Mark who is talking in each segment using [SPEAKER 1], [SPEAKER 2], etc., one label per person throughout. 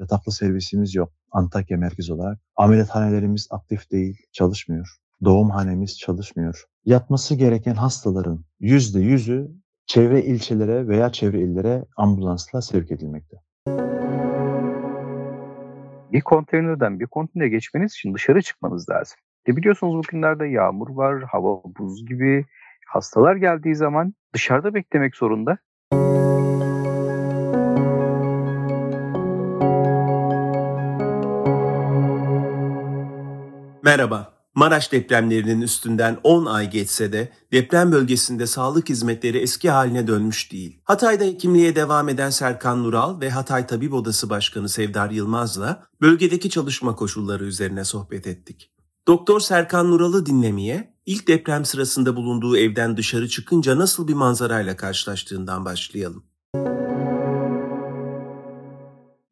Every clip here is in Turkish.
[SPEAKER 1] Yataklı servisimiz yok Antakya merkez olarak. Ameliyathanelerimiz aktif değil, çalışmıyor. Doğumhanemiz çalışmıyor. Yatması gereken hastaların yüzde yüzü çevre ilçelere veya çevre illere ambulansla sevk edilmekte.
[SPEAKER 2] Bir konteynerden bir konteynere geçmeniz için dışarı çıkmanız lazım. E biliyorsunuz bugünlerde yağmur var, hava buz gibi. Hastalar geldiği zaman dışarıda beklemek zorunda.
[SPEAKER 3] Merhaba. Maraş depremlerinin üstünden 10 ay geçse de deprem bölgesinde sağlık hizmetleri eski haline dönmüş değil. Hatay'da hekimliğe devam eden Serkan Nural ve Hatay Tabip Odası Başkanı Sevdar Yılmaz'la bölgedeki çalışma koşulları üzerine sohbet ettik. Doktor Serkan Nural'ı dinlemeye ilk deprem sırasında bulunduğu evden dışarı çıkınca nasıl bir manzarayla karşılaştığından başlayalım.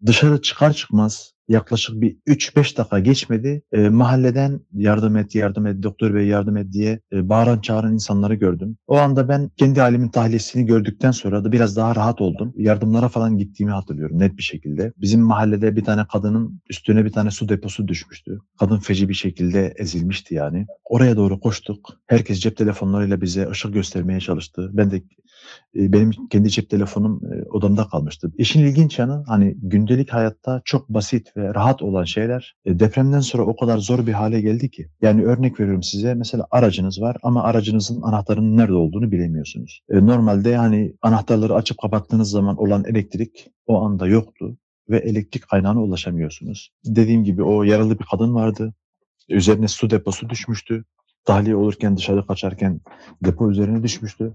[SPEAKER 1] Dışarı çıkar çıkmaz yaklaşık bir 3-5 dakika geçmedi. E, mahalleden yardım et, yardım et, doktor bey yardım et diye e, bağıran çağıran insanları gördüm. O anda ben kendi halimin tahliyesini gördükten sonra da biraz daha rahat oldum. Yardımlara falan gittiğimi hatırlıyorum net bir şekilde. Bizim mahallede bir tane kadının üstüne bir tane su deposu düşmüştü. Kadın feci bir şekilde ezilmişti yani. Oraya doğru koştuk. Herkes cep telefonlarıyla bize ışık göstermeye çalıştı. Ben de benim kendi cep telefonum odamda kalmıştı. İşin ilginç yanı hani gündelik hayatta çok basit ve rahat olan şeyler depremden sonra o kadar zor bir hale geldi ki. Yani örnek veriyorum size mesela aracınız var ama aracınızın anahtarının nerede olduğunu bilemiyorsunuz. Normalde hani anahtarları açıp kapattığınız zaman olan elektrik o anda yoktu ve elektrik kaynağına ulaşamıyorsunuz. Dediğim gibi o yaralı bir kadın vardı. Üzerine su deposu düşmüştü. Tahliye olurken dışarı kaçarken depo üzerine düşmüştü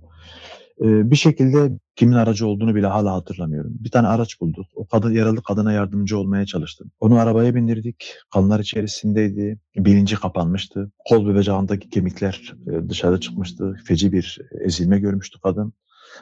[SPEAKER 1] bir şekilde kimin aracı olduğunu bile hala hatırlamıyorum. Bir tane araç bulduk. O kadın yaralı kadına yardımcı olmaya çalıştım. Onu arabaya bindirdik. Kanlar içerisindeydi. Bilinci kapanmıştı. Kol ve bacağındaki kemikler dışarı çıkmıştı. Feci bir ezilme görmüştü kadın.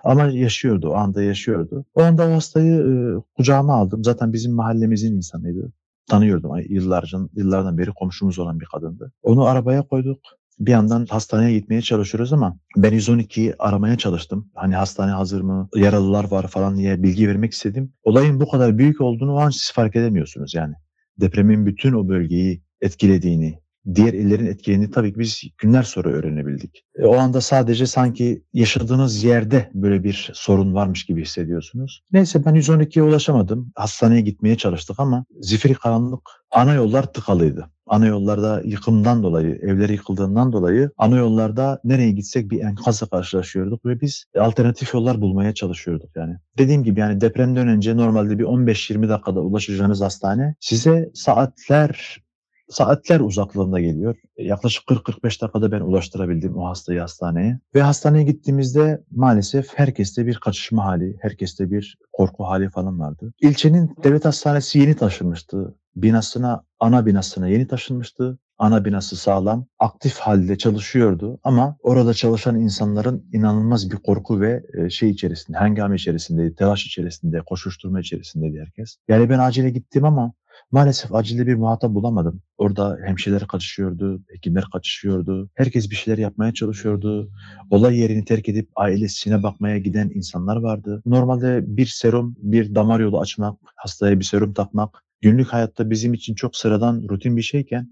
[SPEAKER 1] Ama yaşıyordu, o anda yaşıyordu. O anda o hastayı e, kucağıma aldım. Zaten bizim mahallemizin insanıydı. Tanıyordum yıllarca, yıllardan beri komşumuz olan bir kadındı. Onu arabaya koyduk bir yandan hastaneye gitmeye çalışıyoruz ama ben 112'yi aramaya çalıştım. Hani hastane hazır mı, yaralılar var falan diye bilgi vermek istedim. Olayın bu kadar büyük olduğunu o an siz fark edemiyorsunuz yani. Depremin bütün o bölgeyi etkilediğini, diğer illerin etkilediğini tabii ki biz günler sonra öğrenebildik. E, o anda sadece sanki yaşadığınız yerde böyle bir sorun varmış gibi hissediyorsunuz. Neyse ben 112'ye ulaşamadım. Hastaneye gitmeye çalıştık ama zifiri karanlık, ana yollar tıkalıydı ana yollarda yıkımdan dolayı, evler yıkıldığından dolayı ana yollarda nereye gitsek bir enkazla karşılaşıyorduk ve biz alternatif yollar bulmaya çalışıyorduk yani. Dediğim gibi yani depremden önce normalde bir 15-20 dakikada ulaşacağınız hastane size saatler saatler uzaklığında geliyor. Yaklaşık 40-45 dakikada ben ulaştırabildim o hastayı hastaneye. Ve hastaneye gittiğimizde maalesef herkeste bir kaçışma hali, herkeste bir korku hali falan vardı. İlçenin devlet hastanesi yeni taşınmıştı binasına, ana binasına yeni taşınmıştı. Ana binası sağlam, aktif halde çalışıyordu ama orada çalışan insanların inanılmaz bir korku ve e, şey içerisinde, hengame içerisindeydi, telaş içerisinde, koşuşturma içerisindeydi herkes. Yani ben acile gittim ama maalesef acilde bir muhatap bulamadım. Orada hemşireler kaçışıyordu, hekimler kaçışıyordu. Herkes bir şeyler yapmaya çalışıyordu. Olay yerini terk edip ailesine bakmaya giden insanlar vardı. Normalde bir serum, bir damar yolu açmak, hastaya bir serum takmak günlük hayatta bizim için çok sıradan, rutin bir şeyken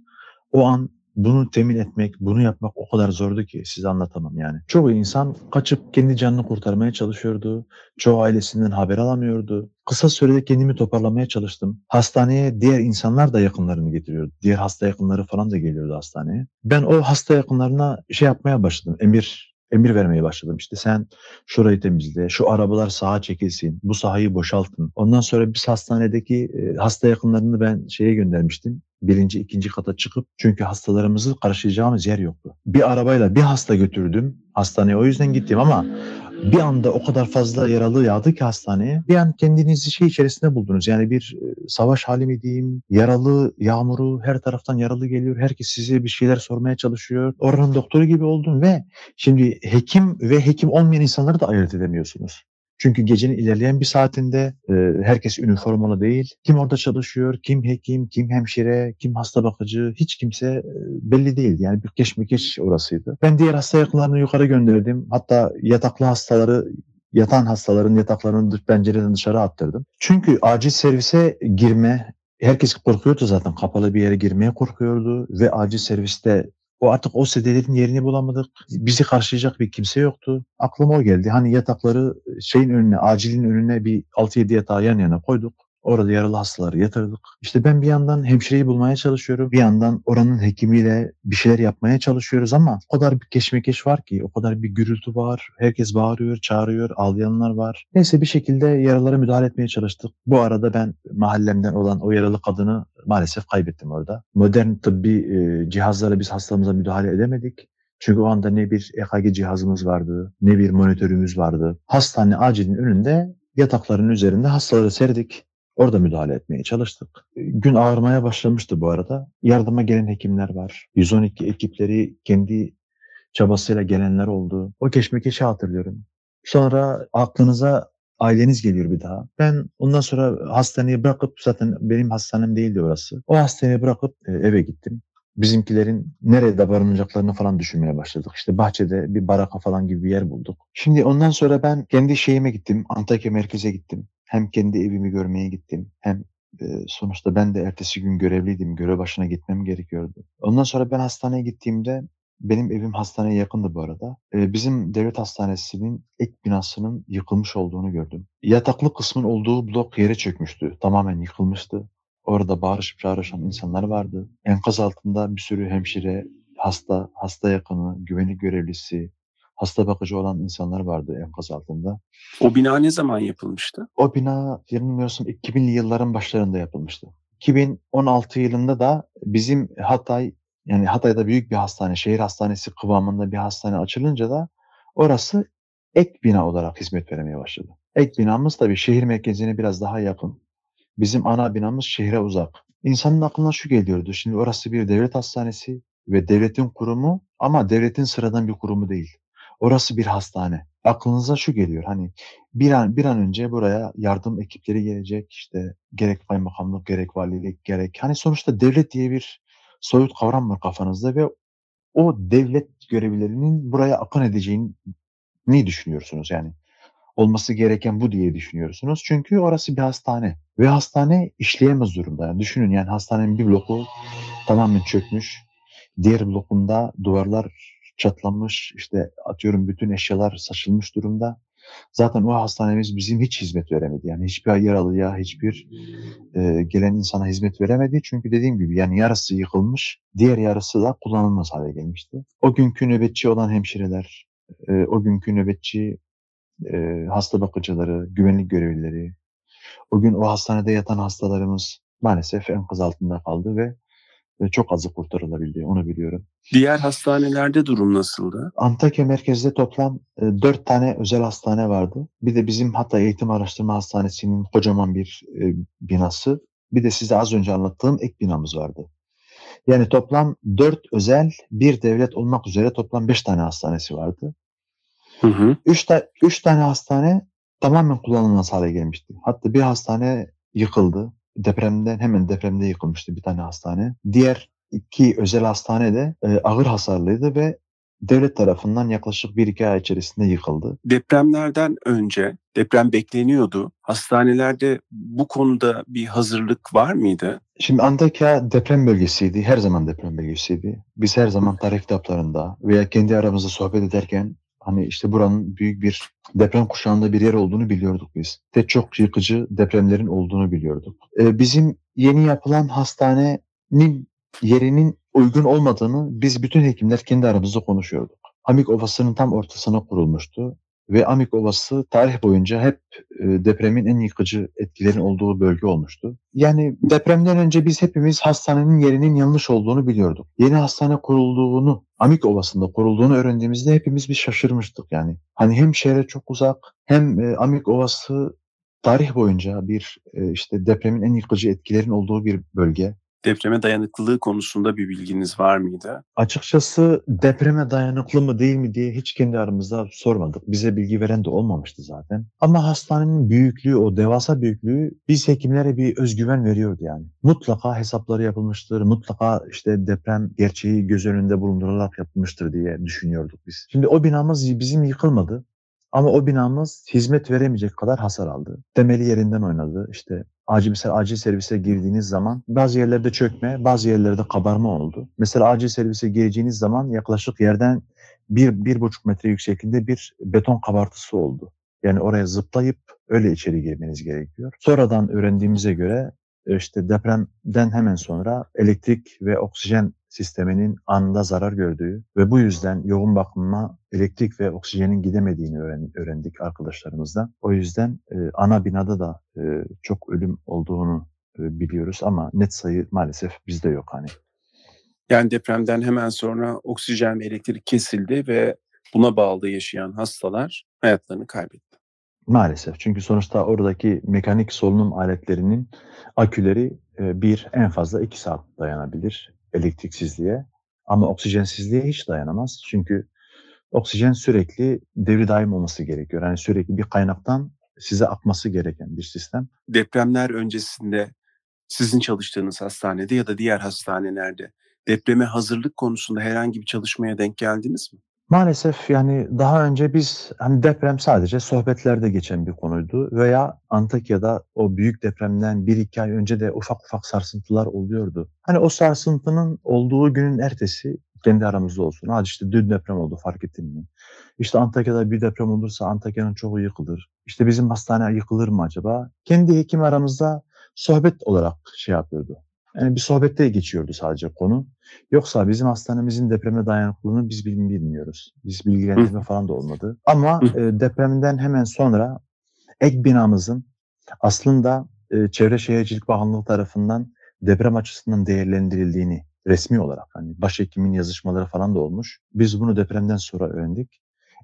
[SPEAKER 1] o an bunu temin etmek, bunu yapmak o kadar zordu ki size anlatamam yani. Çoğu insan kaçıp kendi canını kurtarmaya çalışıyordu. Çoğu ailesinden haber alamıyordu. Kısa sürede kendimi toparlamaya çalıştım. Hastaneye diğer insanlar da yakınlarını getiriyordu. Diğer hasta yakınları falan da geliyordu hastaneye. Ben o hasta yakınlarına şey yapmaya başladım. Emir emir vermeye başladım. İşte sen şurayı temizle, şu arabalar sağa çekilsin, bu sahayı boşaltın. Ondan sonra biz hastanedeki e, hasta yakınlarını ben şeye göndermiştim. Birinci, ikinci kata çıkıp çünkü hastalarımızı karşılayacağımız yer yoktu. Bir arabayla bir hasta götürdüm. Hastaneye o yüzden gittim ama bir anda o kadar fazla yaralı yağdı ki hastaneye. Bir an kendinizi şey içerisinde buldunuz. Yani bir e, savaş hali mi diyeyim, yaralı, yağmuru, her taraftan yaralı geliyor. Herkes size bir şeyler sormaya çalışıyor. Oranın doktoru gibi oldun ve şimdi hekim ve hekim olmayan insanları da ayırt edemiyorsunuz. Çünkü gecenin ilerleyen bir saatinde e, herkes üniformalı değil. Kim orada çalışıyor, kim hekim, kim hemşire, kim hasta bakıcı hiç kimse e, belli değil. Yani bir keşmekeş orasıydı. Ben diğer hasta yakınlarını yukarı gönderdim. Hatta yataklı hastaları yatan hastaların yataklarını dış pencereden dışarı attırdım. Çünkü acil servise girme herkes korkuyordu zaten kapalı bir yere girmeye korkuyordu ve acil serviste o artık o sedelerin yerini bulamadık. Bizi karşılayacak bir kimse yoktu. Aklıma o geldi. Hani yatakları şeyin önüne, acilin önüne bir 6-7 yatağı yan yana koyduk. Orada yaralı hastaları yatırdık. İşte ben bir yandan hemşireyi bulmaya çalışıyorum. Bir yandan oranın hekimiyle bir şeyler yapmaya çalışıyoruz ama o kadar bir keşmekeş var ki, o kadar bir gürültü var. Herkes bağırıyor, çağırıyor, ağlayanlar var. Neyse bir şekilde yaralara müdahale etmeye çalıştık. Bu arada ben mahallemden olan o yaralı kadını maalesef kaybettim orada. Modern tıbbi e, cihazlarla biz hastamıza müdahale edemedik. Çünkü o anda ne bir EKG cihazımız vardı, ne bir monitörümüz vardı. Hastane acilin önünde yatakların üzerinde hastaları serdik. Orada müdahale etmeye çalıştık. Gün ağırmaya başlamıştı bu arada. Yardıma gelen hekimler var. 112 ekipleri kendi çabasıyla gelenler oldu. O keşmekeşi hatırlıyorum. Sonra aklınıza aileniz geliyor bir daha. Ben ondan sonra hastaneyi bırakıp zaten benim hastanem değildi orası. O hastaneyi bırakıp e, eve gittim. Bizimkilerin nerede barınacaklarını falan düşünmeye başladık. İşte bahçede bir baraka falan gibi bir yer bulduk. Şimdi ondan sonra ben kendi şeyime gittim. Antakya merkeze gittim. Hem kendi evimi görmeye gittim. Hem sonuçta ben de ertesi gün görevliydim. Görev başına gitmem gerekiyordu. Ondan sonra ben hastaneye gittiğimde benim evim hastaneye yakındı bu arada. Bizim devlet hastanesinin ek binasının yıkılmış olduğunu gördüm. Yataklı kısmın olduğu blok yere çökmüştü. Tamamen yıkılmıştı. Orada bağırışıp çağrışan insanlar vardı. Enkaz altında bir sürü hemşire, hasta, hasta yakını, güvenlik görevlisi, hasta bakıcı olan insanlar vardı enkaz altında.
[SPEAKER 4] O bina ne zaman yapılmıştı?
[SPEAKER 1] O bina yanılmıyorsam 2000'li yılların başlarında yapılmıştı. 2016 yılında da bizim Hatay yani Hatay'da büyük bir hastane, şehir hastanesi kıvamında bir hastane açılınca da orası ek bina olarak hizmet vermeye başladı. Ek binamız tabii şehir merkezine biraz daha yakın. Bizim ana binamız şehre uzak. İnsanın aklına şu geliyordu. Şimdi orası bir devlet hastanesi ve devletin kurumu ama devletin sıradan bir kurumu değil. Orası bir hastane. Aklınıza şu geliyor hani bir an bir an önce buraya yardım ekipleri gelecek işte gerek kaymakamlık gerek valilik gerek hani sonuçta devlet diye bir soyut kavram var kafanızda ve o devlet görevlilerinin buraya akın edeceğini düşünüyorsunuz yani olması gereken bu diye düşünüyorsunuz. Çünkü orası bir hastane ve hastane işleyemez durumda. Yani düşünün yani hastanenin bir bloku tamamen çökmüş. Diğer blokunda duvarlar çatlamış, işte atıyorum bütün eşyalar saçılmış durumda. Zaten o hastanemiz bizim hiç hizmet veremedi. Yani hiçbir yaralıya, hiçbir e, gelen insana hizmet veremedi. Çünkü dediğim gibi yani yarısı yıkılmış, diğer yarısı da kullanılmaz hale gelmişti. O günkü nöbetçi olan hemşireler, e, o günkü nöbetçi e, hasta bakıcıları, güvenlik görevlileri, o gün o hastanede yatan hastalarımız maalesef enkaz altında kaldı ve çok azı kurtarılabildi. Onu biliyorum.
[SPEAKER 4] Diğer hastanelerde durum nasıldı?
[SPEAKER 1] Antakya merkezde toplam e, dört tane özel hastane vardı. Bir de bizim Hatay Eğitim Araştırma Hastanesi'nin kocaman bir e, binası. Bir de size az önce anlattığım ek binamız vardı. Yani toplam dört özel, bir devlet olmak üzere toplam beş tane hastanesi vardı.
[SPEAKER 4] Hı hı.
[SPEAKER 1] Üç, ta- üç tane hastane tamamen kullanılmaz hale gelmişti. Hatta bir hastane yıkıldı. Depremden hemen depremde yıkılmıştı bir tane hastane. Diğer iki özel hastane de e, ağır hasarlıydı ve devlet tarafından yaklaşık bir iki ay içerisinde yıkıldı.
[SPEAKER 4] Depremlerden önce deprem bekleniyordu. Hastanelerde bu konuda bir hazırlık var mıydı?
[SPEAKER 1] Şimdi Antakya deprem bölgesiydi. Her zaman deprem bölgesiydi. Biz her zaman tarih kitaplarında veya kendi aramızda sohbet ederken hani işte buranın büyük bir deprem kuşağında bir yer olduğunu biliyorduk biz. Ve çok yıkıcı depremlerin olduğunu biliyorduk. Ee, bizim yeni yapılan hastanenin yerinin uygun olmadığını biz bütün hekimler kendi aramızda konuşuyorduk. Amik Ovası'nın tam ortasına kurulmuştu ve Amik Ovası tarih boyunca hep e, depremin en yıkıcı etkilerin olduğu bölge olmuştu. Yani depremden önce biz hepimiz hastanenin yerinin yanlış olduğunu biliyorduk. Yeni hastane kurulduğunu, Amik Ovası'nda kurulduğunu öğrendiğimizde hepimiz bir şaşırmıştık yani. Hani hem şehre çok uzak hem e, Amik Ovası tarih boyunca bir e, işte depremin en yıkıcı etkilerin olduğu bir bölge.
[SPEAKER 4] Depreme dayanıklılığı konusunda bir bilginiz var mıydı?
[SPEAKER 1] Açıkçası depreme dayanıklı mı değil mi diye hiç kendi aramızda sormadık. Bize bilgi veren de olmamıştı zaten. Ama hastanenin büyüklüğü, o devasa büyüklüğü biz hekimlere bir özgüven veriyordu yani. Mutlaka hesapları yapılmıştır, mutlaka işte deprem gerçeği göz önünde bulundurularak yapılmıştır diye düşünüyorduk biz. Şimdi o binamız bizim yıkılmadı. Ama o binamız hizmet veremeyecek kadar hasar aldı. Temeli yerinden oynadı. İşte acil mesela acil servise girdiğiniz zaman bazı yerlerde çökme, bazı yerlerde kabarma oldu. Mesela acil servise gireceğiniz zaman yaklaşık yerden bir, bir buçuk metre yüksekliğinde bir beton kabartısı oldu. Yani oraya zıplayıp öyle içeri girmeniz gerekiyor. Sonradan öğrendiğimize göre e, işte depremden hemen sonra elektrik ve oksijen sisteminin anında zarar gördüğü ve bu yüzden yoğun bakıma elektrik ve oksijenin gidemediğini öğren- öğrendik arkadaşlarımızdan. O yüzden e, ana binada da e, çok ölüm olduğunu e, biliyoruz ama net sayı maalesef bizde yok hani.
[SPEAKER 4] Yani depremden hemen sonra oksijen ve elektrik kesildi ve buna bağlı yaşayan hastalar hayatlarını kaybetti.
[SPEAKER 1] Maalesef çünkü sonuçta oradaki mekanik solunum aletlerinin aküleri bir en fazla iki saat dayanabilir elektriksizliğe ama oksijensizliğe hiç dayanamaz. Çünkü oksijen sürekli devri daim olması gerekiyor. Yani sürekli bir kaynaktan size akması gereken bir sistem.
[SPEAKER 4] Depremler öncesinde sizin çalıştığınız hastanede ya da diğer hastanelerde depreme hazırlık konusunda herhangi bir çalışmaya denk geldiniz mi?
[SPEAKER 1] Maalesef yani daha önce biz hani deprem sadece sohbetlerde geçen bir konuydu veya Antakya'da o büyük depremden bir iki ay önce de ufak ufak sarsıntılar oluyordu. Hani o sarsıntının olduğu günün ertesi kendi aramızda olsun. Hadi işte dün deprem oldu fark ettin mi? İşte Antakya'da bir deprem olursa Antakya'nın çoğu yıkılır. İşte bizim hastane yıkılır mı acaba? Kendi hekim aramızda sohbet olarak şey yapıyordu. Yani bir sohbette geçiyordu sadece konu. Yoksa bizim hastanemizin depreme dayanıklılığını biz bil- bilmiyoruz. Biz bilgilendirme falan da olmadı. Ama e, depremden hemen sonra ek binamızın aslında e, Çevre Şehircilik Bakanlığı tarafından deprem açısından değerlendirildiğini resmi olarak hani başhekimin yazışmaları falan da olmuş. Biz bunu depremden sonra öğrendik.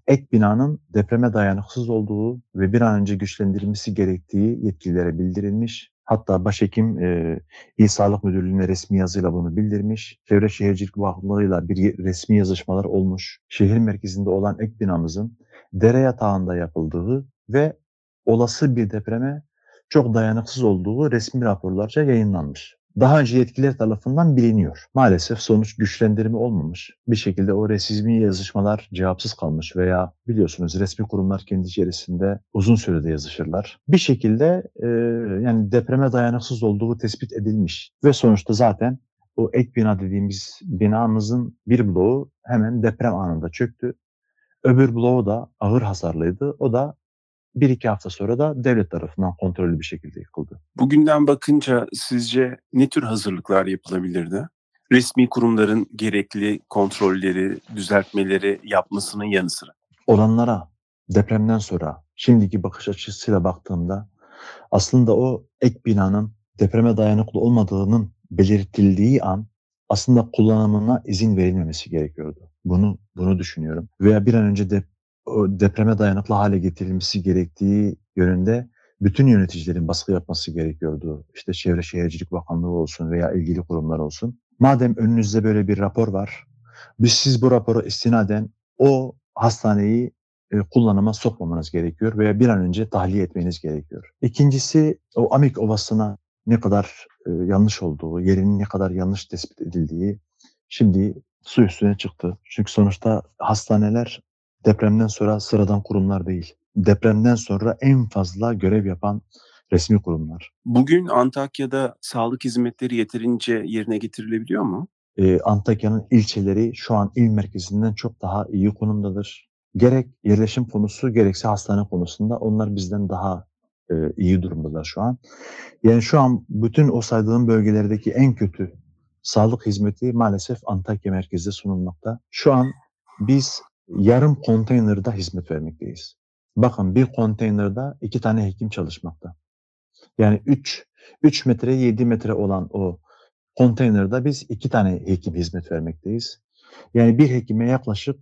[SPEAKER 1] Ek binanın depreme dayanıksız olduğu ve bir an önce güçlendirilmesi gerektiği yetkililere bildirilmiş. Hatta başhekim e, İl Sağlık Müdürlüğü'ne resmi yazıyla bunu bildirmiş. Çevre Şehircilik Bakanlığı'yla bir resmi yazışmalar olmuş. Şehir merkezinde olan ek binamızın dere yatağında yapıldığı ve olası bir depreme çok dayanıksız olduğu resmi raporlarca yayınlanmış. Daha önce yetkililer tarafından biliniyor. Maalesef sonuç güçlendirme olmamış. Bir şekilde o resmi yazışmalar cevapsız kalmış veya biliyorsunuz resmi kurumlar kendi içerisinde uzun sürede yazışırlar. Bir şekilde e, yani depreme dayanıksız olduğu tespit edilmiş ve sonuçta zaten o ek bina dediğimiz binamızın bir bloğu hemen deprem anında çöktü. Öbür bloğu da ağır hasarlıydı. O da bir iki hafta sonra da devlet tarafından kontrollü bir şekilde yıkıldı.
[SPEAKER 4] Bugünden bakınca sizce ne tür hazırlıklar yapılabilirdi? Resmi kurumların gerekli kontrolleri, düzeltmeleri yapmasının yanı sıra.
[SPEAKER 1] Olanlara depremden sonra şimdiki bakış açısıyla baktığımda aslında o ek binanın depreme dayanıklı olmadığının belirtildiği an aslında kullanımına izin verilmemesi gerekiyordu. Bunu bunu düşünüyorum. Veya bir an önce de depreme dayanıklı hale getirilmesi gerektiği yönünde bütün yöneticilerin baskı yapması gerekiyordu. İşte Çevre Şehircilik Bakanlığı olsun veya ilgili kurumlar olsun. Madem önünüzde böyle bir rapor var, biz siz bu rapora istinaden o hastaneyi e, kullanıma sokmamanız gerekiyor veya bir an önce tahliye etmeniz gerekiyor. İkincisi o Amik Ovası'na ne kadar e, yanlış olduğu, yerinin ne kadar yanlış tespit edildiği şimdi su üstüne çıktı. Çünkü sonuçta hastaneler depremden sonra sıradan kurumlar değil. Depremden sonra en fazla görev yapan resmi kurumlar.
[SPEAKER 4] Bugün Antakya'da sağlık hizmetleri yeterince yerine getirilebiliyor mu?
[SPEAKER 1] Ee, Antakya'nın ilçeleri şu an il merkezinden çok daha iyi konumdadır. Gerek yerleşim konusu gerekse hastane konusunda onlar bizden daha e, iyi durumdalar şu an. Yani şu an bütün o saydığım bölgelerdeki en kötü sağlık hizmeti maalesef Antakya merkezde sunulmakta. Şu an biz yarım konteynerda hizmet vermekteyiz. Bakın bir konteynerde iki tane hekim çalışmakta. Yani 3 3 metre 7 metre olan o konteynerde biz iki tane hekim hizmet vermekteyiz. Yani bir hekime yaklaşık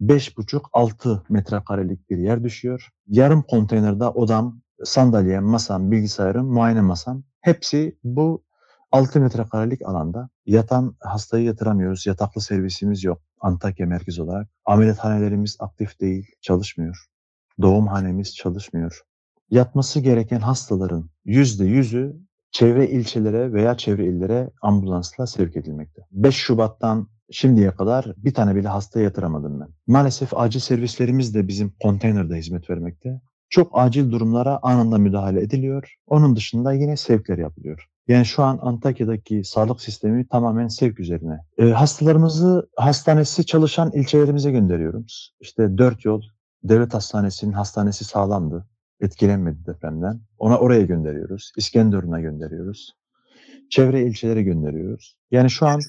[SPEAKER 1] 5,5-6 metrekarelik bir yer düşüyor. Yarım konteynerde odam, sandalyem, masam, bilgisayarım, muayene masam hepsi bu 6 metrekarelik alanda. Yatan hastayı yatıramıyoruz. Yataklı servisimiz yok Antakya merkez olarak. Ameliyathanelerimiz aktif değil, çalışmıyor. Doğumhanemiz çalışmıyor. Yatması gereken hastaların yüzde yüzü çevre ilçelere veya çevre illere ambulansla sevk edilmekte. 5 Şubat'tan şimdiye kadar bir tane bile hastaya yatıramadım ben. Maalesef acil servislerimiz de bizim konteynerde hizmet vermekte. Çok acil durumlara anında müdahale ediliyor. Onun dışında yine sevkler yapılıyor. Yani şu an Antakya'daki sağlık sistemi tamamen sevk üzerine. E, hastalarımızı hastanesi çalışan ilçelerimize gönderiyoruz. İşte dört yol devlet hastanesinin hastanesi sağlamdı. Etkilenmedi depremden. Ona oraya gönderiyoruz. İskenderun'a gönderiyoruz. Çevre ilçelere gönderiyoruz. Yani şu an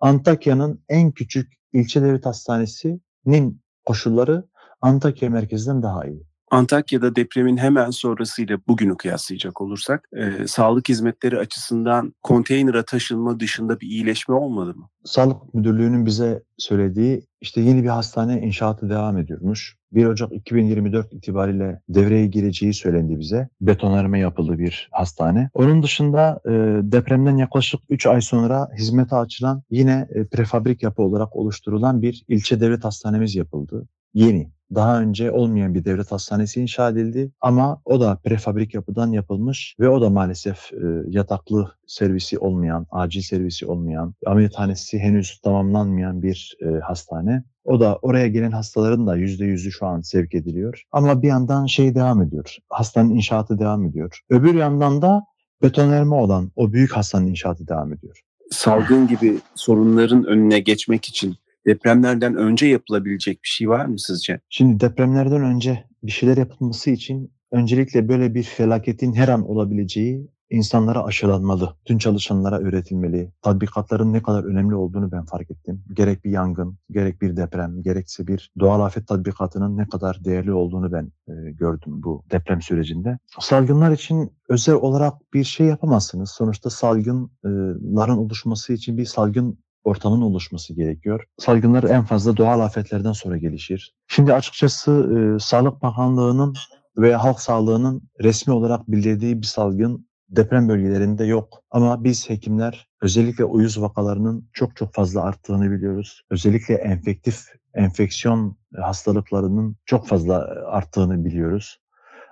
[SPEAKER 1] Antakya'nın en küçük ilçe devlet hastanesinin koşulları Antakya merkezden daha iyi.
[SPEAKER 4] Antakya'da depremin hemen sonrasıyla bugünü kıyaslayacak olursak e, sağlık hizmetleri açısından konteynere taşınma dışında bir iyileşme olmadı mı?
[SPEAKER 1] Sağlık Müdürlüğü'nün bize söylediği işte yeni bir hastane inşaatı devam ediyormuş. 1 Ocak 2024 itibariyle devreye gireceği söylendi bize. Betonarme yapıldı bir hastane. Onun dışında e, depremden yaklaşık 3 ay sonra hizmete açılan yine e, prefabrik yapı olarak oluşturulan bir ilçe devlet hastanemiz yapıldı. Yeni. Daha önce olmayan bir devlet hastanesi inşa edildi ama o da prefabrik yapıdan yapılmış ve o da maalesef e, yataklı servisi olmayan, acil servisi olmayan, ameliyathanesi henüz tamamlanmayan bir e, hastane. O da oraya gelen hastaların da yüzde yüzü şu an sevk ediliyor. Ama bir yandan şey devam ediyor. Hastanenin inşaatı devam ediyor. Öbür yandan da betonarme olan o büyük hastanenin inşaatı devam ediyor.
[SPEAKER 4] Salgın gibi sorunların önüne geçmek için depremlerden önce yapılabilecek bir şey var mı sizce?
[SPEAKER 1] Şimdi depremlerden önce bir şeyler yapılması için öncelikle böyle bir felaketin her an olabileceği insanlara aşılanmalı. Tüm çalışanlara öğretilmeli. Tatbikatların ne kadar önemli olduğunu ben fark ettim. Gerek bir yangın, gerek bir deprem, gerekse bir doğal afet tatbikatının ne kadar değerli olduğunu ben e, gördüm bu deprem sürecinde. Salgınlar için özel olarak bir şey yapamazsınız. Sonuçta salgınların oluşması için bir salgın ortamın oluşması gerekiyor. Salgınlar en fazla doğal afetlerden sonra gelişir. Şimdi açıkçası e, Sağlık Bakanlığı'nın ve halk sağlığının resmi olarak bildirdiği bir salgın deprem bölgelerinde yok. Ama biz hekimler özellikle uyuz vakalarının çok çok fazla arttığını biliyoruz. Özellikle enfektif enfeksiyon hastalıklarının çok fazla arttığını biliyoruz.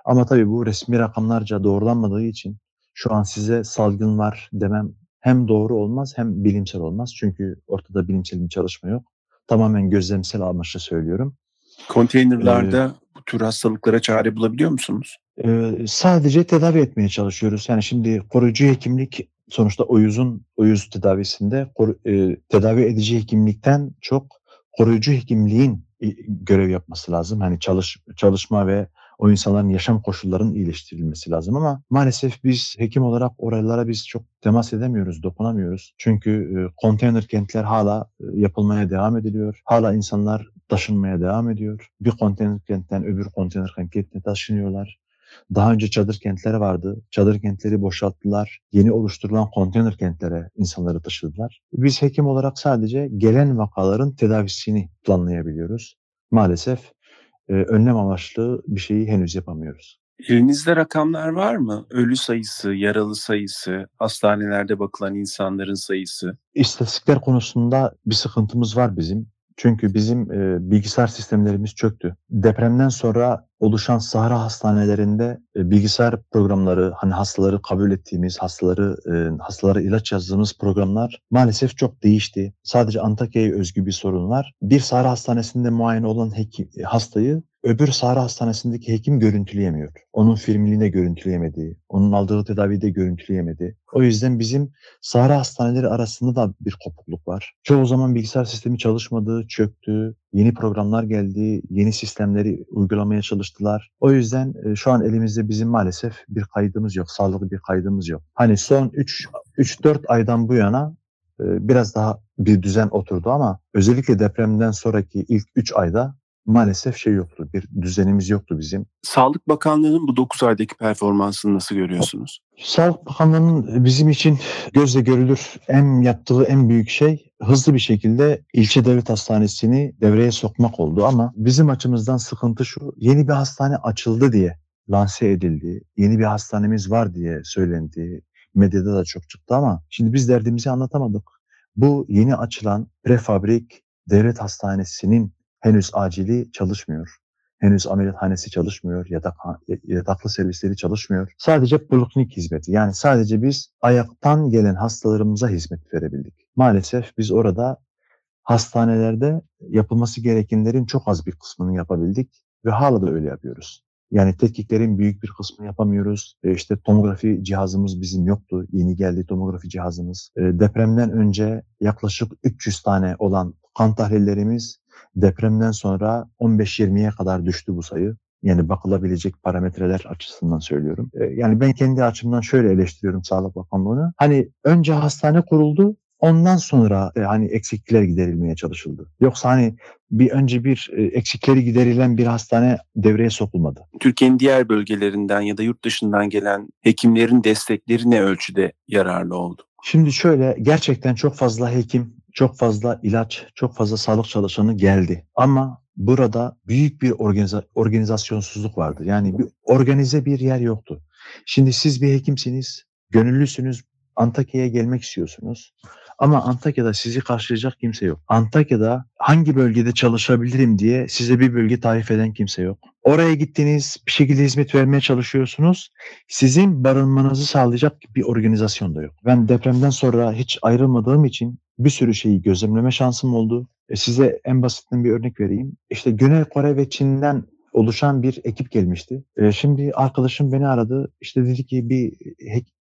[SPEAKER 1] Ama tabii bu resmi rakamlarca doğrulanmadığı için şu an size salgın var demem hem doğru olmaz hem bilimsel olmaz. Çünkü ortada bilimsel bir çalışma yok. Tamamen gözlemsel amaçla söylüyorum.
[SPEAKER 4] Konteynerlarda bu tür hastalıklara çare bulabiliyor musunuz?
[SPEAKER 1] Ee, sadece tedavi etmeye çalışıyoruz. Yani şimdi koruyucu hekimlik sonuçta uyuzun uyuz tedavisinde koru, e, tedavi edici hekimlikten çok koruyucu hekimliğin e, görev yapması lazım. Hani çalış, çalışma ve o insanların yaşam koşullarının iyileştirilmesi lazım ama maalesef biz hekim olarak oralara biz çok temas edemiyoruz, dokunamıyoruz. Çünkü konteyner kentler hala yapılmaya devam ediliyor. Hala insanlar taşınmaya devam ediyor. Bir konteyner kentten öbür konteyner kentine taşınıyorlar. Daha önce çadır kentleri vardı. Çadır kentleri boşalttılar. Yeni oluşturulan konteyner kentlere insanları taşıdılar. Biz hekim olarak sadece gelen vakaların tedavisini planlayabiliyoruz. Maalesef e, önlem amaçlı bir şeyi henüz yapamıyoruz.
[SPEAKER 4] Elinizde rakamlar var mı? Ölü sayısı, yaralı sayısı, hastanelerde bakılan insanların sayısı.
[SPEAKER 1] İstatistikler konusunda bir sıkıntımız var bizim. Çünkü bizim e, bilgisayar sistemlerimiz çöktü. Depremden sonra oluşan sahra hastanelerinde e, bilgisayar programları, hani hastaları kabul ettiğimiz, hastaları e, hastalara ilaç yazdığımız programlar maalesef çok değişti. Sadece Antakya'ya özgü bir sorun var. Bir sahra hastanesinde muayene olan hekim, hastayı öbür Sahra Hastanesi'ndeki hekim görüntüleyemiyor. Onun filmini de görüntüleyemedi. Onun aldığı tedaviyi de görüntüleyemedi. O yüzden bizim Sahra Hastaneleri arasında da bir kopukluk var. Çoğu zaman bilgisayar sistemi çalışmadı, çöktü. Yeni programlar geldi, yeni sistemleri uygulamaya çalıştılar. O yüzden e, şu an elimizde bizim maalesef bir kaydımız yok, sağlıklı bir kaydımız yok. Hani son 3-4 aydan bu yana e, biraz daha bir düzen oturdu ama özellikle depremden sonraki ilk 3 ayda maalesef şey yoktu. Bir düzenimiz yoktu bizim.
[SPEAKER 4] Sağlık Bakanlığı'nın bu 9 aydaki performansını nasıl görüyorsunuz?
[SPEAKER 1] Sağlık Bakanlığı'nın bizim için gözle görülür en yaptığı en büyük şey hızlı bir şekilde ilçe devlet hastanesini devreye sokmak oldu ama bizim açımızdan sıkıntı şu yeni bir hastane açıldı diye lanse edildi. Yeni bir hastanemiz var diye söylendi. Medyada da çok çıktı ama şimdi biz derdimizi anlatamadık. Bu yeni açılan prefabrik devlet hastanesinin henüz acili çalışmıyor. Henüz ameliyathanesi çalışmıyor, yatak, yataklı servisleri çalışmıyor. Sadece poliklinik hizmeti. Yani sadece biz ayaktan gelen hastalarımıza hizmet verebildik. Maalesef biz orada hastanelerde yapılması gerekenlerin çok az bir kısmını yapabildik ve hala da öyle yapıyoruz. Yani tetkiklerin büyük bir kısmını yapamıyoruz. E işte tomografi cihazımız bizim yoktu. Yeni geldi tomografi cihazımız. E, depremden önce yaklaşık 300 tane olan kan tahlillerimiz depremden sonra 15-20'ye kadar düştü bu sayı. Yani bakılabilecek parametreler açısından söylüyorum. E, yani ben kendi açımdan şöyle eleştiriyorum Sağlık Bakanlığı'nı. Hani önce hastane kuruldu, ondan sonra e, hani eksiklikler giderilmeye çalışıldı. Yoksa hani bir önce bir e, eksikleri giderilen bir hastane devreye sokulmadı.
[SPEAKER 4] Türkiye'nin diğer bölgelerinden ya da yurt dışından gelen hekimlerin destekleri ne ölçüde yararlı oldu?
[SPEAKER 1] Şimdi şöyle gerçekten çok fazla hekim, çok fazla ilaç, çok fazla sağlık çalışanı geldi. Ama burada büyük bir organiza- organizasyonsuzluk vardı. Yani bir organize bir yer yoktu. Şimdi siz bir hekimsiniz, gönüllüsünüz, Antakya'ya gelmek istiyorsunuz. Ama Antakya'da sizi karşılayacak kimse yok. Antakya'da hangi bölgede çalışabilirim diye size bir bölge tarif eden kimse yok. Oraya gittiniz, bir şekilde hizmet vermeye çalışıyorsunuz. Sizin barınmanızı sağlayacak bir organizasyon da yok. Ben depremden sonra hiç ayrılmadığım için bir sürü şeyi gözlemleme şansım oldu. E size en basitinden bir örnek vereyim. İşte Güney Kore ve Çin'den oluşan bir ekip gelmişti. E şimdi arkadaşım beni aradı. İşte dedi ki bir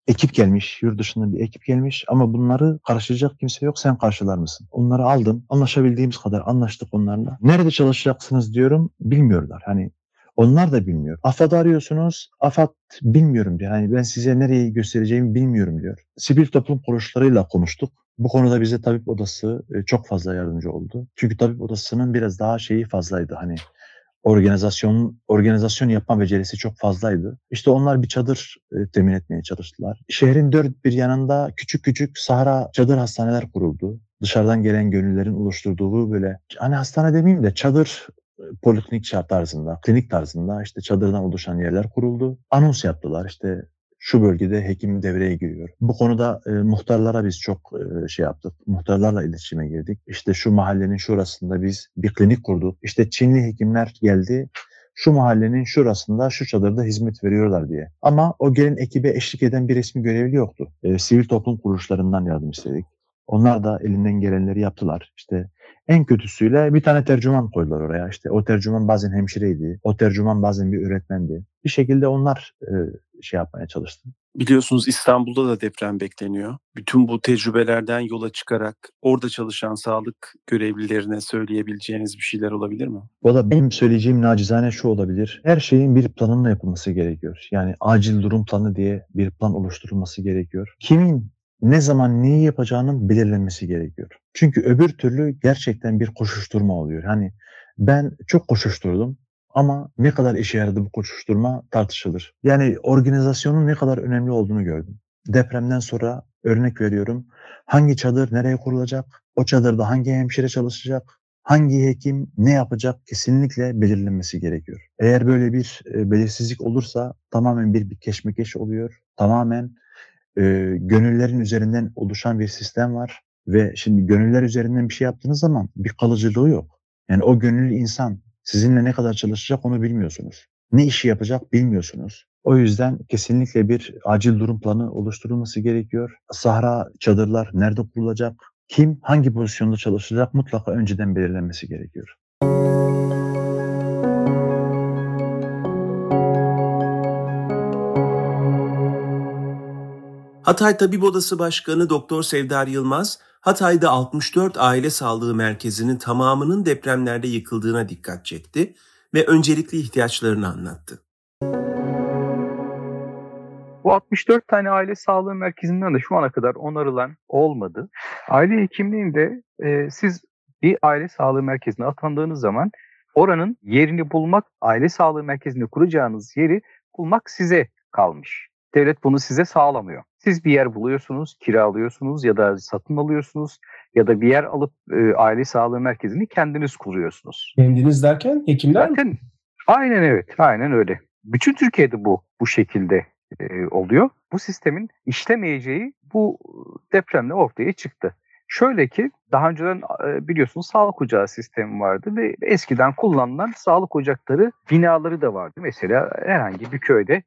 [SPEAKER 1] ekip gelmiş, yurt dışından bir ekip gelmiş ama bunları karşılayacak kimse yok, sen karşılar mısın? Onları aldım, anlaşabildiğimiz kadar anlaştık onlarla. Nerede çalışacaksınız diyorum, bilmiyorlar. Hani onlar da bilmiyor. AFAD arıyorsunuz, AFAD bilmiyorum diyor. Hani ben size nereyi göstereceğimi bilmiyorum diyor. Sivil toplum kuruluşlarıyla konuştuk. Bu konuda bize tabip odası e, çok fazla yardımcı oldu. Çünkü tabip odasının biraz daha şeyi fazlaydı. Hani organizasyon organizasyon yapma becerisi çok fazlaydı. İşte onlar bir çadır e, temin etmeye çalıştılar. Şehrin dört bir yanında küçük küçük sahra çadır hastaneler kuruldu. Dışarıdan gelen gönüllerin oluşturduğu böyle hani hastane demeyeyim de çadır e, poliklinik tarzında, klinik tarzında işte çadırdan oluşan yerler kuruldu. Anons yaptılar işte şu bölgede hekim devreye giriyor. Bu konuda e, muhtarlara biz çok e, şey yaptık. Muhtarlarla iletişime girdik. İşte şu mahallenin şurasında biz bir klinik kurduk. İşte Çinli hekimler geldi. Şu mahallenin şurasında şu çadırda hizmet veriyorlar diye. Ama o gelen ekibe eşlik eden bir resmi görevli yoktu. E, sivil toplum kuruluşlarından yardım istedik. Onlar da elinden gelenleri yaptılar. İşte en kötüsüyle bir tane tercüman koydular oraya. İşte o tercüman bazen hemşireydi. O tercüman bazen bir öğretmendi. Bir şekilde onlar e, şey yapmaya çalıştı.
[SPEAKER 4] Biliyorsunuz İstanbul'da da deprem bekleniyor. Bütün bu tecrübelerden yola çıkarak orada çalışan sağlık görevlilerine söyleyebileceğiniz bir şeyler olabilir mi?
[SPEAKER 1] Valla benim söyleyeceğim nacizane şu olabilir. Her şeyin bir planınla yapılması gerekiyor. Yani acil durum planı diye bir plan oluşturulması gerekiyor. Kimin ne zaman neyi yapacağının belirlenmesi gerekiyor. Çünkü öbür türlü gerçekten bir koşuşturma oluyor. Hani ben çok koşuşturdum ama ne kadar işe yaradı bu koşuşturma tartışılır. Yani organizasyonun ne kadar önemli olduğunu gördüm. Depremden sonra örnek veriyorum. Hangi çadır nereye kurulacak? O çadırda hangi hemşire çalışacak? Hangi hekim ne yapacak kesinlikle belirlenmesi gerekiyor. Eğer böyle bir e, belirsizlik olursa tamamen bir, bir keşmekeş oluyor. Tamamen e, gönüllerin üzerinden oluşan bir sistem var ve şimdi gönüller üzerinden bir şey yaptığınız zaman bir kalıcılığı yok. Yani o gönüllü insan sizinle ne kadar çalışacak onu bilmiyorsunuz. Ne işi yapacak bilmiyorsunuz. O yüzden kesinlikle bir acil durum planı oluşturulması gerekiyor. Sahra çadırlar nerede kurulacak? Kim hangi pozisyonda çalışacak mutlaka önceden belirlenmesi gerekiyor.
[SPEAKER 3] Hatay Tabip Odası Başkanı Doktor Sevdar Yılmaz, Hatay'da 64 aile sağlığı merkezinin tamamının depremlerde yıkıldığına dikkat çekti ve öncelikli ihtiyaçlarını anlattı.
[SPEAKER 2] Bu 64 tane aile sağlığı merkezinden de şu ana kadar onarılan olmadı. Aile hekimliğinde e, siz bir aile sağlığı merkezine atandığınız zaman oranın yerini bulmak, aile sağlığı merkezini kuracağınız yeri bulmak size kalmış. Devlet bunu size sağlamıyor. Siz bir yer buluyorsunuz, kiralıyorsunuz ya da satın alıyorsunuz ya da bir yer alıp e, aile sağlığı merkezini kendiniz kuruyorsunuz.
[SPEAKER 5] Kendiniz derken hekimler mi?
[SPEAKER 2] Zaten aynen evet, aynen öyle. Bütün Türkiye'de bu bu şekilde e, oluyor. Bu sistemin işlemeyeceği bu depremle ortaya çıktı. Şöyle ki daha önceden e, biliyorsunuz sağlık ocağı sistemi vardı ve eskiden kullanılan sağlık ocakları binaları da vardı. Mesela herhangi bir köyde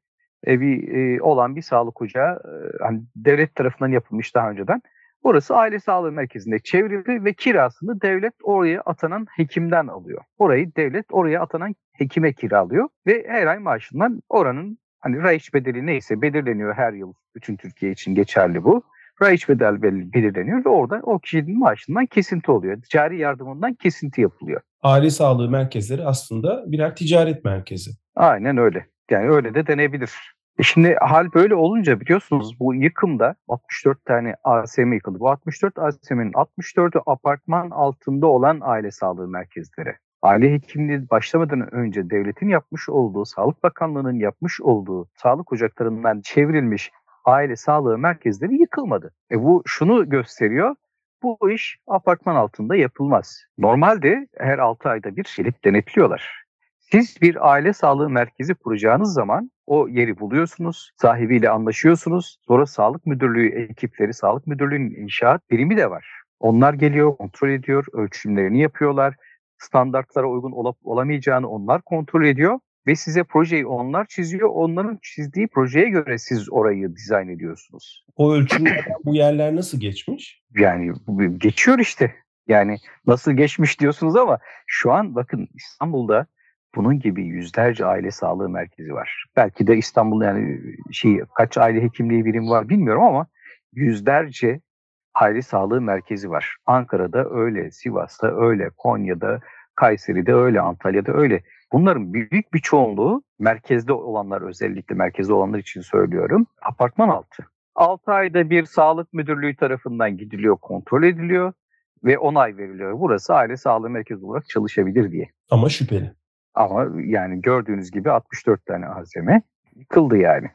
[SPEAKER 2] e, bir e, olan bir sağlık ocağı e, hani devlet tarafından yapılmış daha önceden. Orası aile sağlığı merkezinde çevrildi ve kirasını devlet oraya atanan hekimden alıyor. Orayı devlet oraya atanan hekime kiralıyor ve her ay maaşından oranın hani raiç bedeli neyse belirleniyor her yıl bütün Türkiye için geçerli bu. Raiç bedel belirleniyor ve orada o kişinin maaşından kesinti oluyor. Ticari yardımından kesinti yapılıyor.
[SPEAKER 5] Aile sağlığı merkezleri aslında birer ticaret merkezi.
[SPEAKER 2] Aynen öyle. Yani öyle de denebilir. E şimdi hal böyle olunca biliyorsunuz bu yıkımda 64 tane ASM yıkıldı. Bu 64 ASM'nin 64'ü apartman altında olan aile sağlığı merkezleri. Aile hekimliği başlamadan önce devletin yapmış olduğu, Sağlık Bakanlığı'nın yapmış olduğu sağlık ocaklarından çevrilmiş aile sağlığı merkezleri yıkılmadı. E bu şunu gösteriyor. Bu iş apartman altında yapılmaz. Normalde her 6 ayda bir gelip denetliyorlar. Siz bir aile sağlığı merkezi kuracağınız zaman o yeri buluyorsunuz, sahibiyle anlaşıyorsunuz. Sonra sağlık müdürlüğü ekipleri, sağlık müdürlüğünün inşaat birimi de var. Onlar geliyor, kontrol ediyor, ölçümlerini yapıyorlar. Standartlara uygun olup olamayacağını onlar kontrol ediyor ve size projeyi onlar çiziyor. Onların çizdiği projeye göre siz orayı dizayn ediyorsunuz.
[SPEAKER 5] O ölçümlerden bu yerler nasıl geçmiş?
[SPEAKER 2] Yani geçiyor işte. Yani nasıl geçmiş diyorsunuz ama şu an bakın İstanbul'da bunun gibi yüzlerce aile sağlığı merkezi var. Belki de İstanbul'da yani şey kaç aile hekimliği birim var bilmiyorum ama yüzlerce aile sağlığı merkezi var. Ankara'da öyle, Sivas'ta öyle, Konya'da, Kayseri'de öyle, Antalya'da öyle. Bunların büyük bir çoğunluğu merkezde olanlar özellikle merkezde olanlar için söylüyorum. Apartman altı. 6 ayda bir sağlık müdürlüğü tarafından gidiliyor, kontrol ediliyor ve onay veriliyor. Burası aile sağlığı merkezi olarak çalışabilir diye.
[SPEAKER 5] Ama şüpheli.
[SPEAKER 2] Ama yani gördüğünüz gibi 64 tane AZM yıkıldı yani.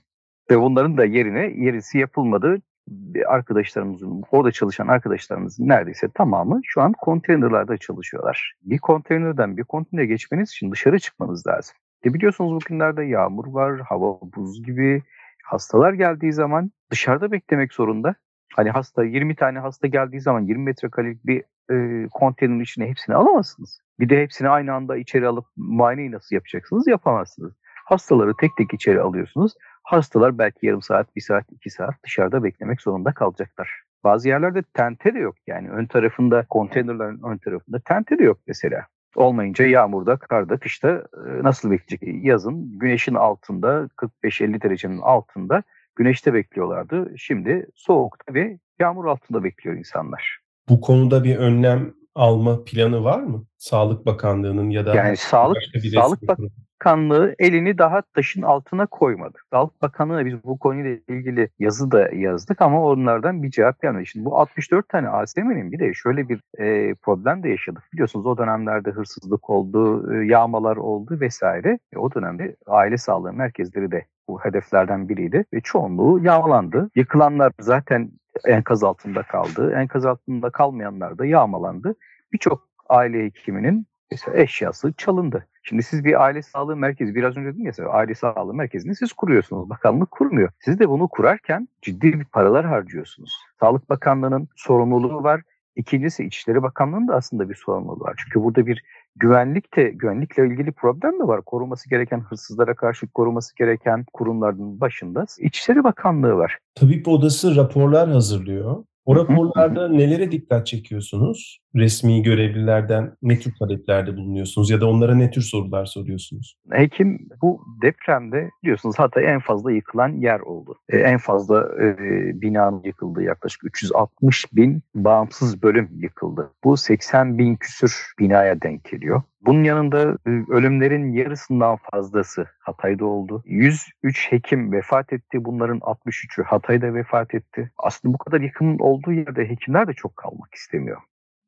[SPEAKER 2] Ve bunların da yerine yerisi yapılmadı. Arkadaşlarımızın, orada çalışan arkadaşlarımızın neredeyse tamamı şu an konteynerlarda çalışıyorlar. Bir konteynerden bir konteynere geçmeniz için dışarı çıkmanız lazım. E biliyorsunuz bugünlerde yağmur var, hava buz gibi. Hastalar geldiği zaman dışarıda beklemek zorunda. Hani hasta 20 tane hasta geldiği zaman 20 metrekarelik bir e, konteynerin içine hepsini alamazsınız. Bir de hepsini aynı anda içeri alıp muayeneyi nasıl yapacaksınız? Yapamazsınız. Hastaları tek tek içeri alıyorsunuz. Hastalar belki yarım saat, bir saat, iki saat dışarıda beklemek zorunda kalacaklar. Bazı yerlerde tente de yok yani ön tarafında, konteynerlerin ön tarafında tente de yok mesela. Olmayınca yağmurda, karda, kışta nasıl bekleyecek? Yazın güneşin altında, 45-50 derecenin altında güneşte bekliyorlardı. Şimdi soğukta ve yağmur altında bekliyor insanlar.
[SPEAKER 5] Bu konuda bir önlem alma planı var mı? Sağlık Bakanlığı'nın ya da
[SPEAKER 2] yani sağlık Sağlık Bakanlığı elini daha taşın altına koymadı. Sağlık Bakanlığı'na biz bu konuyla ilgili yazı da yazdık ama onlardan bir cevap gelmedi. Şimdi bu 64 tane ASM'nin bir de şöyle bir e, problem de yaşadık. Biliyorsunuz o dönemlerde hırsızlık oldu, e, yağmalar oldu vesaire. E, o dönemde aile sağlığı merkezleri de bu hedeflerden biriydi ve çoğunluğu yağmalandı. Yıkılanlar zaten enkaz altında kaldı. Enkaz altında kalmayanlar da yağmalandı. Birçok aile hekiminin eşyası çalındı. Şimdi siz bir aile sağlığı merkezi, biraz önce dedim ya aile sağlığı merkezini siz kuruyorsunuz. Bakanlık kurmuyor. Siz de bunu kurarken ciddi bir paralar harcıyorsunuz. Sağlık Bakanlığı'nın sorumluluğu var. İkincisi İçişleri Bakanlığı'nın da aslında bir sorumluluğu var. Çünkü burada bir güvenlik de güvenlikle ilgili problem de var. Koruması gereken hırsızlara karşı koruması gereken kurumların başında İçişleri Bakanlığı var.
[SPEAKER 5] Tabip Odası raporlar hazırlıyor. O raporlarda nelere dikkat çekiyorsunuz? Resmi görevlilerden ne tür taleplerde bulunuyorsunuz ya da onlara ne tür sorular soruyorsunuz?
[SPEAKER 2] Hekim bu depremde biliyorsunuz Hatay en fazla yıkılan yer oldu. Ee, en fazla e, binanın yıkıldığı yaklaşık 360 bin bağımsız bölüm yıkıldı. Bu 80 bin küsür binaya denk geliyor. Bunun yanında ölümlerin yarısından fazlası Hatay'da oldu. 103 hekim vefat etti. Bunların 63'ü Hatay'da vefat etti. Aslında bu kadar yıkımın olduğu yerde hekimler de çok kalmak istemiyor.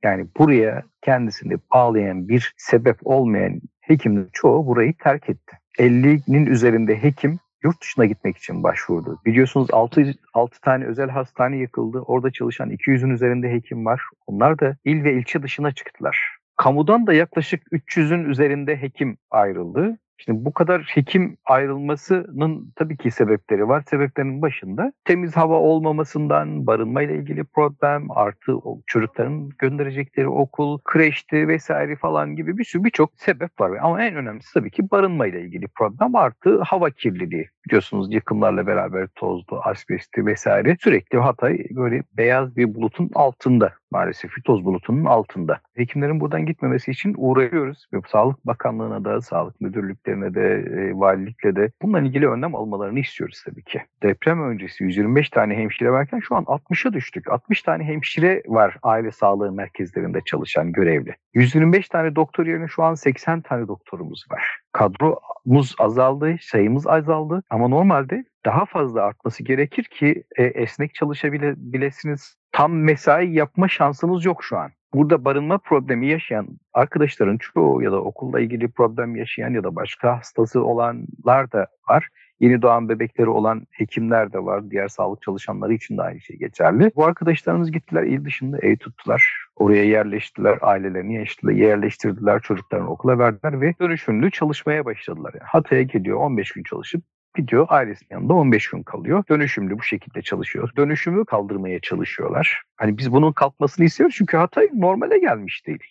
[SPEAKER 2] Yani buraya kendisini bağlayan bir sebep olmayan hekimlerin çoğu burayı terk etti. 50'nin üzerinde hekim yurt dışına gitmek için başvurdu. Biliyorsunuz 6, 6 tane özel hastane yıkıldı. Orada çalışan 200'ün üzerinde hekim var. Onlar da il ve ilçe dışına çıktılar. Kamudan da yaklaşık 300'ün üzerinde hekim ayrıldı. Şimdi bu kadar hekim ayrılmasının tabii ki sebepleri var. Sebeplerin başında temiz hava olmamasından, barınma ile ilgili problem, artı çocukların gönderecekleri okul, kreşti vesaire falan gibi bir sürü birçok sebep var. Ama en önemlisi tabii ki barınma ile ilgili problem artı hava kirliliği. Biliyorsunuz yıkımlarla beraber tozlu, asbesti vesaire sürekli Hatay böyle beyaz bir bulutun altında maalesef bir bulutunun altında. Hekimlerin buradan gitmemesi için uğraşıyoruz. Ve Sağlık Bakanlığı'na da, sağlık müdürlüklerine de, e, valilikle de bununla ilgili önlem almalarını istiyoruz tabii ki. Deprem öncesi 125 tane hemşire varken şu an 60'a düştük. 60 tane hemşire var aile sağlığı merkezlerinde çalışan görevli. 125 tane doktor yerine şu an 80 tane doktorumuz var. Kadromuz azaldı, sayımız azaldı ama normalde daha fazla artması gerekir ki e, esnek çalışabilesiniz. Tam mesai yapma şansınız yok şu an. Burada barınma problemi yaşayan arkadaşların çoğu ya da okulla ilgili problem yaşayan ya da başka hastası olanlar da var. Yeni doğan bebekleri olan hekimler de var. Diğer sağlık çalışanları için de aynı şey geçerli. Bu arkadaşlarımız gittiler il dışında ev tuttular. Oraya yerleştiler, ailelerini yerleştirdiler, çocuklarını okula verdiler ve dönüşümlü çalışmaya başladılar. Yani Hatay'a geliyor 15 gün çalışıp gidiyor ailesinin yanında 15 gün kalıyor. Dönüşümlü bu şekilde çalışıyor. Dönüşümü kaldırmaya çalışıyorlar. Hani biz bunun kalkmasını istiyoruz çünkü Hatay normale gelmiş değil.